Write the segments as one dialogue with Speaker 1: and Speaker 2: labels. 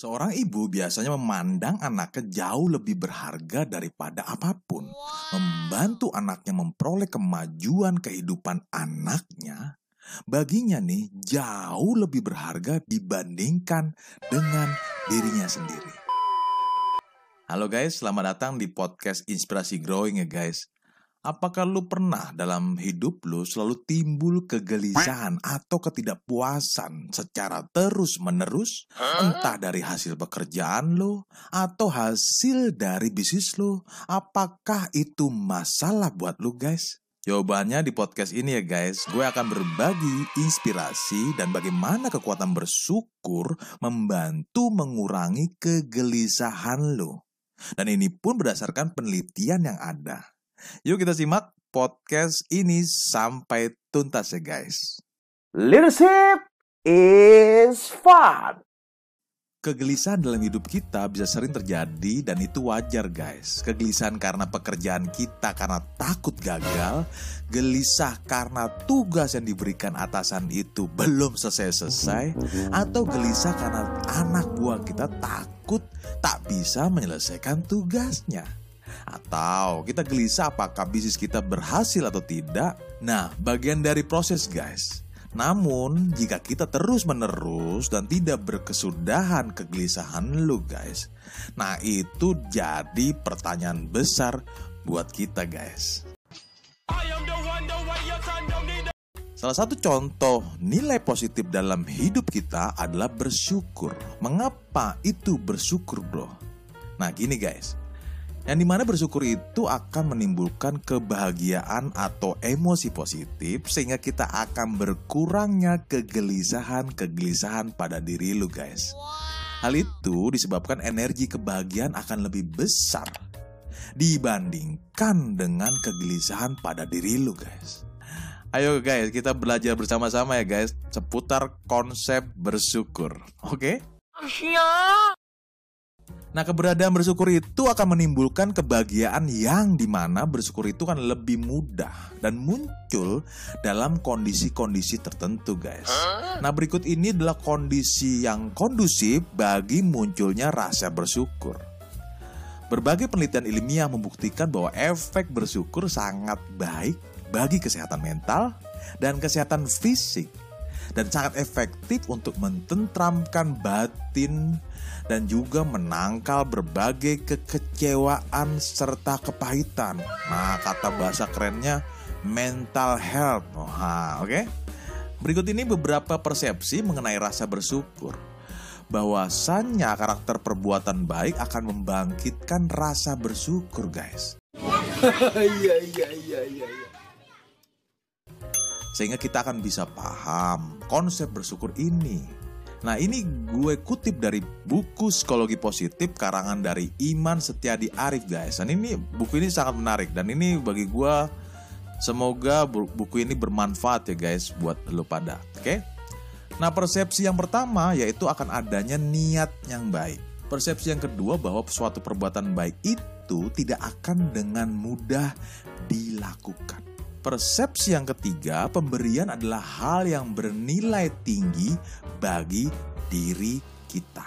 Speaker 1: Seorang ibu biasanya memandang anaknya jauh lebih berharga daripada apa pun. Membantu anaknya memperoleh kemajuan kehidupan anaknya, baginya nih jauh lebih berharga dibandingkan dengan dirinya sendiri. Halo guys, selamat datang di podcast Inspirasi Growing ya guys. Apakah lu pernah dalam hidup lu selalu timbul kegelisahan atau ketidakpuasan secara terus-menerus? Entah dari hasil pekerjaan lu atau hasil dari bisnis lu. Apakah itu masalah buat lu guys? Jawabannya di podcast ini ya guys, gue akan berbagi inspirasi dan bagaimana kekuatan bersyukur membantu mengurangi kegelisahan lo. Dan ini pun berdasarkan penelitian yang ada. Yuk kita simak podcast ini sampai tuntas ya guys.
Speaker 2: Leadership is fun.
Speaker 1: Kegelisahan dalam hidup kita bisa sering terjadi dan itu wajar guys. Kegelisahan karena pekerjaan kita karena takut gagal, gelisah karena tugas yang diberikan atasan itu belum selesai-selesai, atau gelisah karena anak buah kita takut tak bisa menyelesaikan tugasnya. Atau kita gelisah apakah bisnis kita berhasil atau tidak? Nah, bagian dari proses guys. Namun, jika kita terus-menerus dan tidak berkesudahan kegelisahan lu guys. Nah, itu jadi pertanyaan besar buat kita guys. Salah satu contoh nilai positif dalam hidup kita adalah bersyukur. Mengapa itu bersyukur, bro? Nah, gini guys. Yang di mana bersyukur itu akan menimbulkan kebahagiaan atau emosi positif sehingga kita akan berkurangnya kegelisahan-kegelisahan pada diri lu guys. Hal itu disebabkan energi kebahagiaan akan lebih besar dibandingkan dengan kegelisahan pada diri lu guys. Ayo guys, kita belajar bersama-sama ya guys seputar konsep bersyukur. Oke? Okay? Nah keberadaan bersyukur itu akan menimbulkan kebahagiaan yang di mana bersyukur itu kan lebih mudah dan muncul dalam kondisi-kondisi tertentu guys. Nah berikut ini adalah kondisi yang kondusif bagi munculnya rasa bersyukur. Berbagai penelitian ilmiah membuktikan bahwa efek bersyukur sangat baik bagi kesehatan mental dan kesehatan fisik dan sangat efektif untuk mententramkan batin dan juga menangkal berbagai kekecewaan serta kepahitan. Nah, kata bahasa kerennya mental health. Oh, oke. Okay? Berikut ini beberapa persepsi mengenai rasa bersyukur. Bahwasannya karakter perbuatan baik akan membangkitkan rasa bersyukur, guys. Iya, iya, iya, iya, iya. Sehingga kita akan bisa paham konsep bersyukur ini Nah ini gue kutip dari buku psikologi positif karangan dari Iman Setiadi Arif guys. Dan ini buku ini sangat menarik dan ini bagi gue semoga buku ini bermanfaat ya guys buat lo pada. Oke? Okay? Nah persepsi yang pertama yaitu akan adanya niat yang baik. Persepsi yang kedua bahwa suatu perbuatan baik itu tidak akan dengan mudah dilakukan. Persepsi yang ketiga, pemberian adalah hal yang bernilai tinggi bagi diri kita.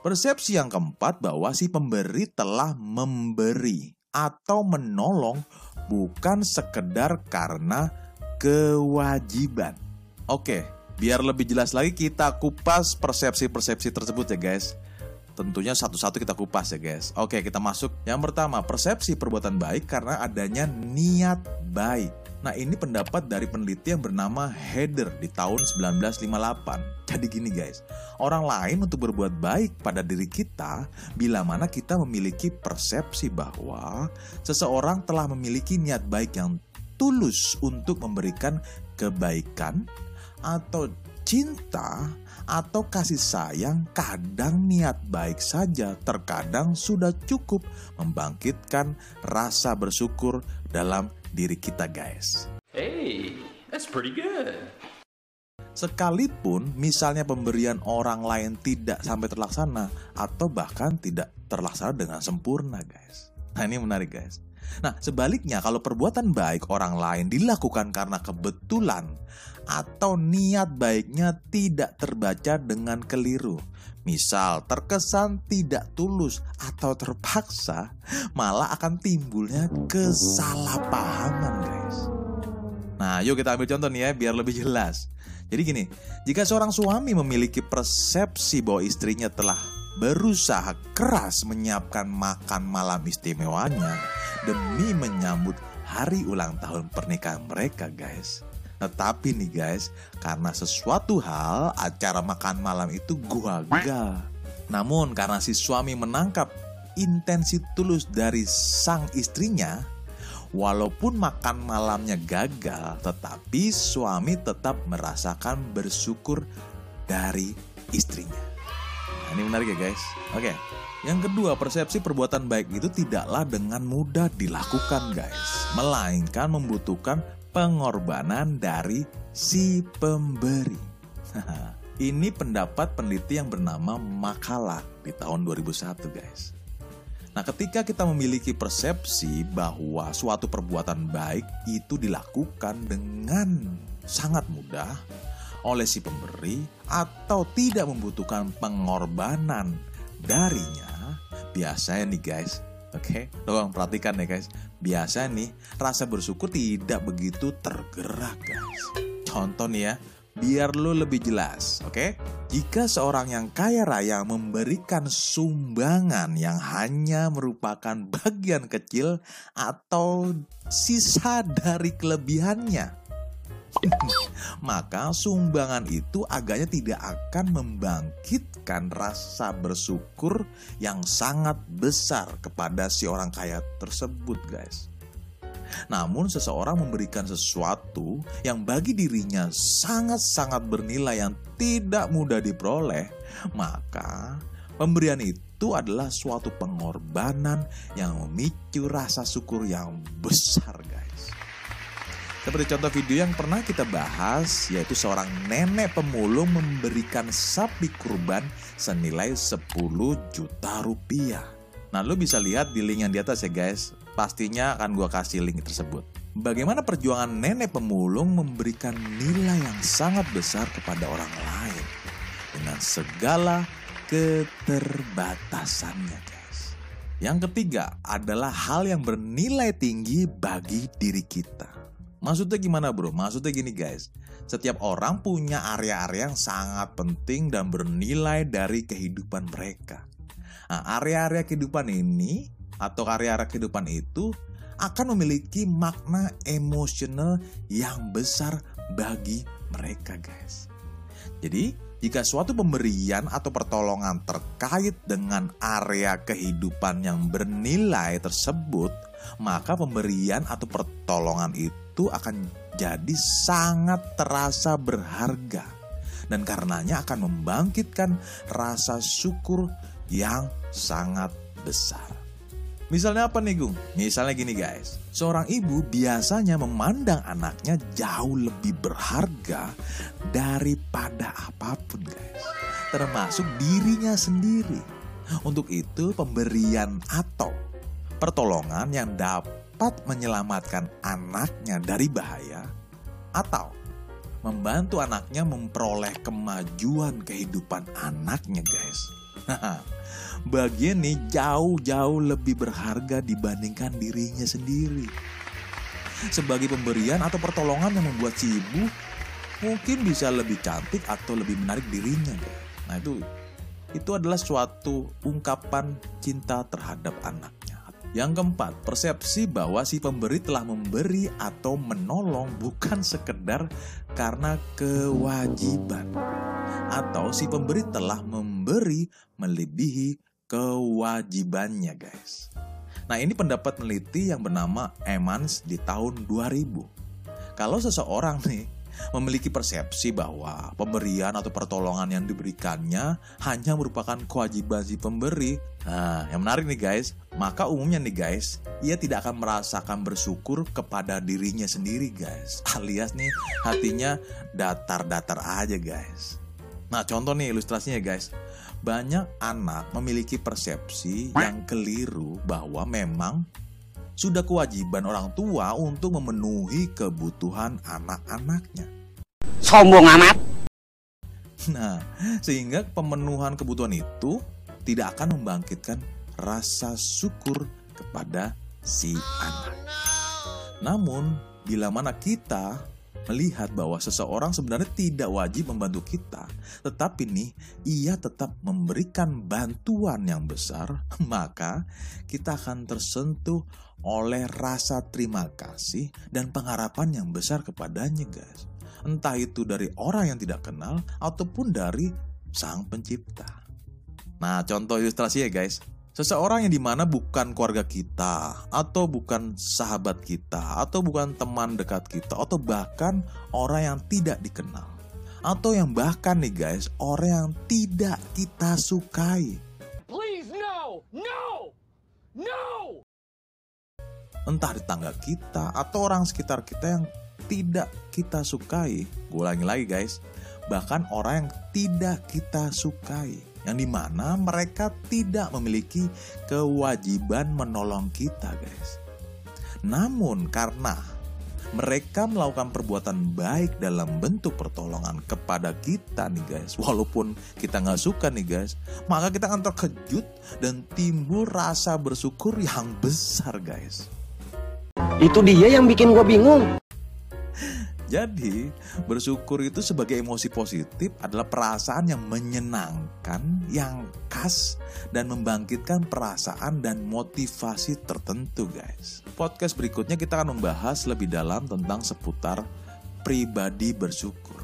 Speaker 1: Persepsi yang keempat bahwa si pemberi telah memberi atau menolong bukan sekedar karena kewajiban. Oke, biar lebih jelas lagi kita kupas persepsi-persepsi tersebut ya guys. Tentunya satu-satu kita kupas ya guys. Oke kita masuk. Yang pertama persepsi perbuatan baik karena adanya niat baik. Nah ini pendapat dari peneliti yang bernama Heather di tahun 1958. Jadi gini guys, orang lain untuk berbuat baik pada diri kita bila mana kita memiliki persepsi bahwa seseorang telah memiliki niat baik yang tulus untuk memberikan kebaikan atau cinta atau kasih sayang kadang niat baik saja terkadang sudah cukup membangkitkan rasa bersyukur dalam diri kita guys. Hey, that's pretty good. Sekalipun misalnya pemberian orang lain tidak sampai terlaksana atau bahkan tidak terlaksana dengan sempurna guys. Nah ini menarik guys. Nah, sebaliknya kalau perbuatan baik orang lain dilakukan karena kebetulan atau niat baiknya tidak terbaca dengan keliru. Misal terkesan tidak tulus atau terpaksa, malah akan timbulnya kesalahpahaman, guys. Nah, yuk kita ambil contoh nih ya biar lebih jelas. Jadi gini, jika seorang suami memiliki persepsi bahwa istrinya telah berusaha keras menyiapkan makan malam istimewanya demi menyambut hari ulang tahun pernikahan mereka, guys. Tetapi nih guys, karena sesuatu hal acara makan malam itu gagal. Namun karena si suami menangkap intensi tulus dari sang istrinya, walaupun makan malamnya gagal, tetapi suami tetap merasakan bersyukur dari istrinya. Nah, ini menarik ya guys. Oke. Yang kedua, persepsi perbuatan baik itu tidaklah dengan mudah dilakukan guys, melainkan membutuhkan pengorbanan dari si pemberi. Ini pendapat peneliti yang bernama Makala di tahun 2001 guys. Nah ketika kita memiliki persepsi bahwa suatu perbuatan baik itu dilakukan dengan sangat mudah oleh si pemberi atau tidak membutuhkan pengorbanan darinya, biasanya nih guys, oke, okay? tolong perhatikan ya guys, Biasa nih, rasa bersyukur tidak begitu tergerak guys. Contoh nih ya, biar lu lebih jelas, oke? Okay? Jika seorang yang kaya raya memberikan sumbangan yang hanya merupakan bagian kecil atau sisa dari kelebihannya, maka sumbangan itu agaknya tidak akan membangkitkan rasa bersyukur yang sangat besar kepada si orang kaya tersebut, guys. Namun, seseorang memberikan sesuatu yang bagi dirinya sangat-sangat bernilai yang tidak mudah diperoleh, maka pemberian itu adalah suatu pengorbanan yang memicu rasa syukur yang besar, guys. Seperti contoh video yang pernah kita bahas, yaitu seorang nenek pemulung memberikan sapi kurban senilai 10 juta rupiah. Nah, lo bisa lihat di link yang di atas ya guys. Pastinya akan gua kasih link tersebut. Bagaimana perjuangan nenek pemulung memberikan nilai yang sangat besar kepada orang lain dengan segala keterbatasannya guys. Yang ketiga adalah hal yang bernilai tinggi bagi diri kita. Maksudnya gimana bro? Maksudnya gini guys, setiap orang punya area-area yang sangat penting dan bernilai dari kehidupan mereka. Nah, area-area kehidupan ini atau area-area kehidupan itu akan memiliki makna emosional yang besar bagi mereka guys. Jadi, jika suatu pemberian atau pertolongan terkait dengan area kehidupan yang bernilai tersebut, maka pemberian atau pertolongan itu itu akan jadi sangat terasa berharga dan karenanya akan membangkitkan rasa syukur yang sangat besar. Misalnya apa nih Gung? Misalnya gini guys, seorang ibu biasanya memandang anaknya jauh lebih berharga daripada apa pun guys. Termasuk dirinya sendiri. Untuk itu pemberian atau pertolongan yang dapat dapat menyelamatkan anaknya dari bahaya atau membantu anaknya memperoleh kemajuan kehidupan anaknya guys. Bagian ini jauh-jauh lebih berharga dibandingkan dirinya sendiri. Sebagai pemberian atau pertolongan yang membuat si ibu mungkin bisa lebih cantik atau lebih menarik dirinya. Nah itu itu adalah suatu ungkapan cinta terhadap anak. Yang keempat, persepsi bahwa si pemberi telah memberi atau menolong bukan sekedar karena kewajiban. Atau si pemberi telah memberi melebihi kewajibannya guys. Nah ini pendapat peneliti yang bernama Emans di tahun 2000. Kalau seseorang nih memiliki persepsi bahwa pemberian atau pertolongan yang diberikannya hanya merupakan kewajiban si pemberi. Nah, yang menarik nih guys, maka umumnya nih guys, ia tidak akan merasakan bersyukur kepada dirinya sendiri guys. Alias nih hatinya datar-datar aja guys. Nah, contoh nih ilustrasinya guys. Banyak anak memiliki persepsi yang keliru bahwa memang sudah kewajiban orang tua untuk memenuhi kebutuhan anak-anaknya.
Speaker 2: Sombong amat.
Speaker 1: Nah, sehingga pemenuhan kebutuhan itu tidak akan membangkitkan rasa syukur kepada si anak. Namun, bila mana kita melihat bahwa seseorang sebenarnya tidak wajib membantu kita, tetapi nih ia tetap memberikan bantuan yang besar, maka kita akan tersentuh oleh rasa terima kasih dan pengharapan yang besar kepadanya, guys. Entah itu dari orang yang tidak kenal ataupun dari sang pencipta. Nah, contoh ilustrasi ya, guys. Seseorang yang di mana bukan keluarga kita, atau bukan sahabat kita, atau bukan teman dekat kita, atau bahkan orang yang tidak dikenal. Atau yang bahkan nih guys, orang yang tidak kita sukai.
Speaker 3: Please, no! No! No!
Speaker 1: Entah di tangga kita, atau orang sekitar kita yang tidak kita sukai. Gue ulangi lagi guys, bahkan orang yang tidak kita sukai yang di mana mereka tidak memiliki kewajiban menolong kita guys. Namun karena mereka melakukan perbuatan baik dalam bentuk pertolongan kepada kita nih guys Walaupun kita nggak suka nih guys Maka kita akan terkejut dan timbul rasa bersyukur yang besar guys
Speaker 2: Itu dia yang bikin gue bingung.
Speaker 1: Jadi, bersyukur itu sebagai emosi positif adalah perasaan yang menyenangkan, yang khas, dan membangkitkan perasaan dan motivasi tertentu, guys. Podcast berikutnya kita akan membahas lebih dalam tentang seputar pribadi bersyukur.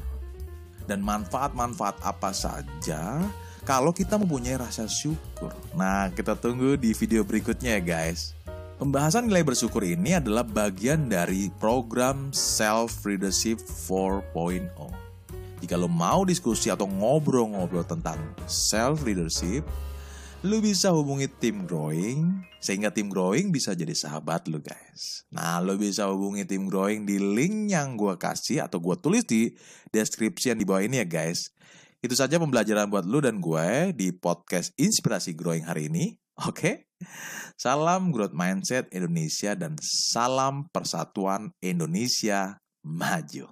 Speaker 1: Dan manfaat-manfaat apa saja kalau kita mempunyai rasa syukur. Nah, kita tunggu di video berikutnya ya, guys. Pembahasan nilai bersyukur ini adalah bagian dari program Self Leadership 4.0. Jika lo mau diskusi atau ngobrol-ngobrol tentang self leadership, lo bisa hubungi tim growing sehingga tim growing bisa jadi sahabat lo guys. Nah, lo bisa hubungi tim growing di link yang gue kasih atau gue tulis di description di bawah ini ya guys. Itu saja pembelajaran buat lo dan gue di podcast Inspirasi Growing hari ini. Oke. Salam growth mindset Indonesia dan salam persatuan Indonesia maju.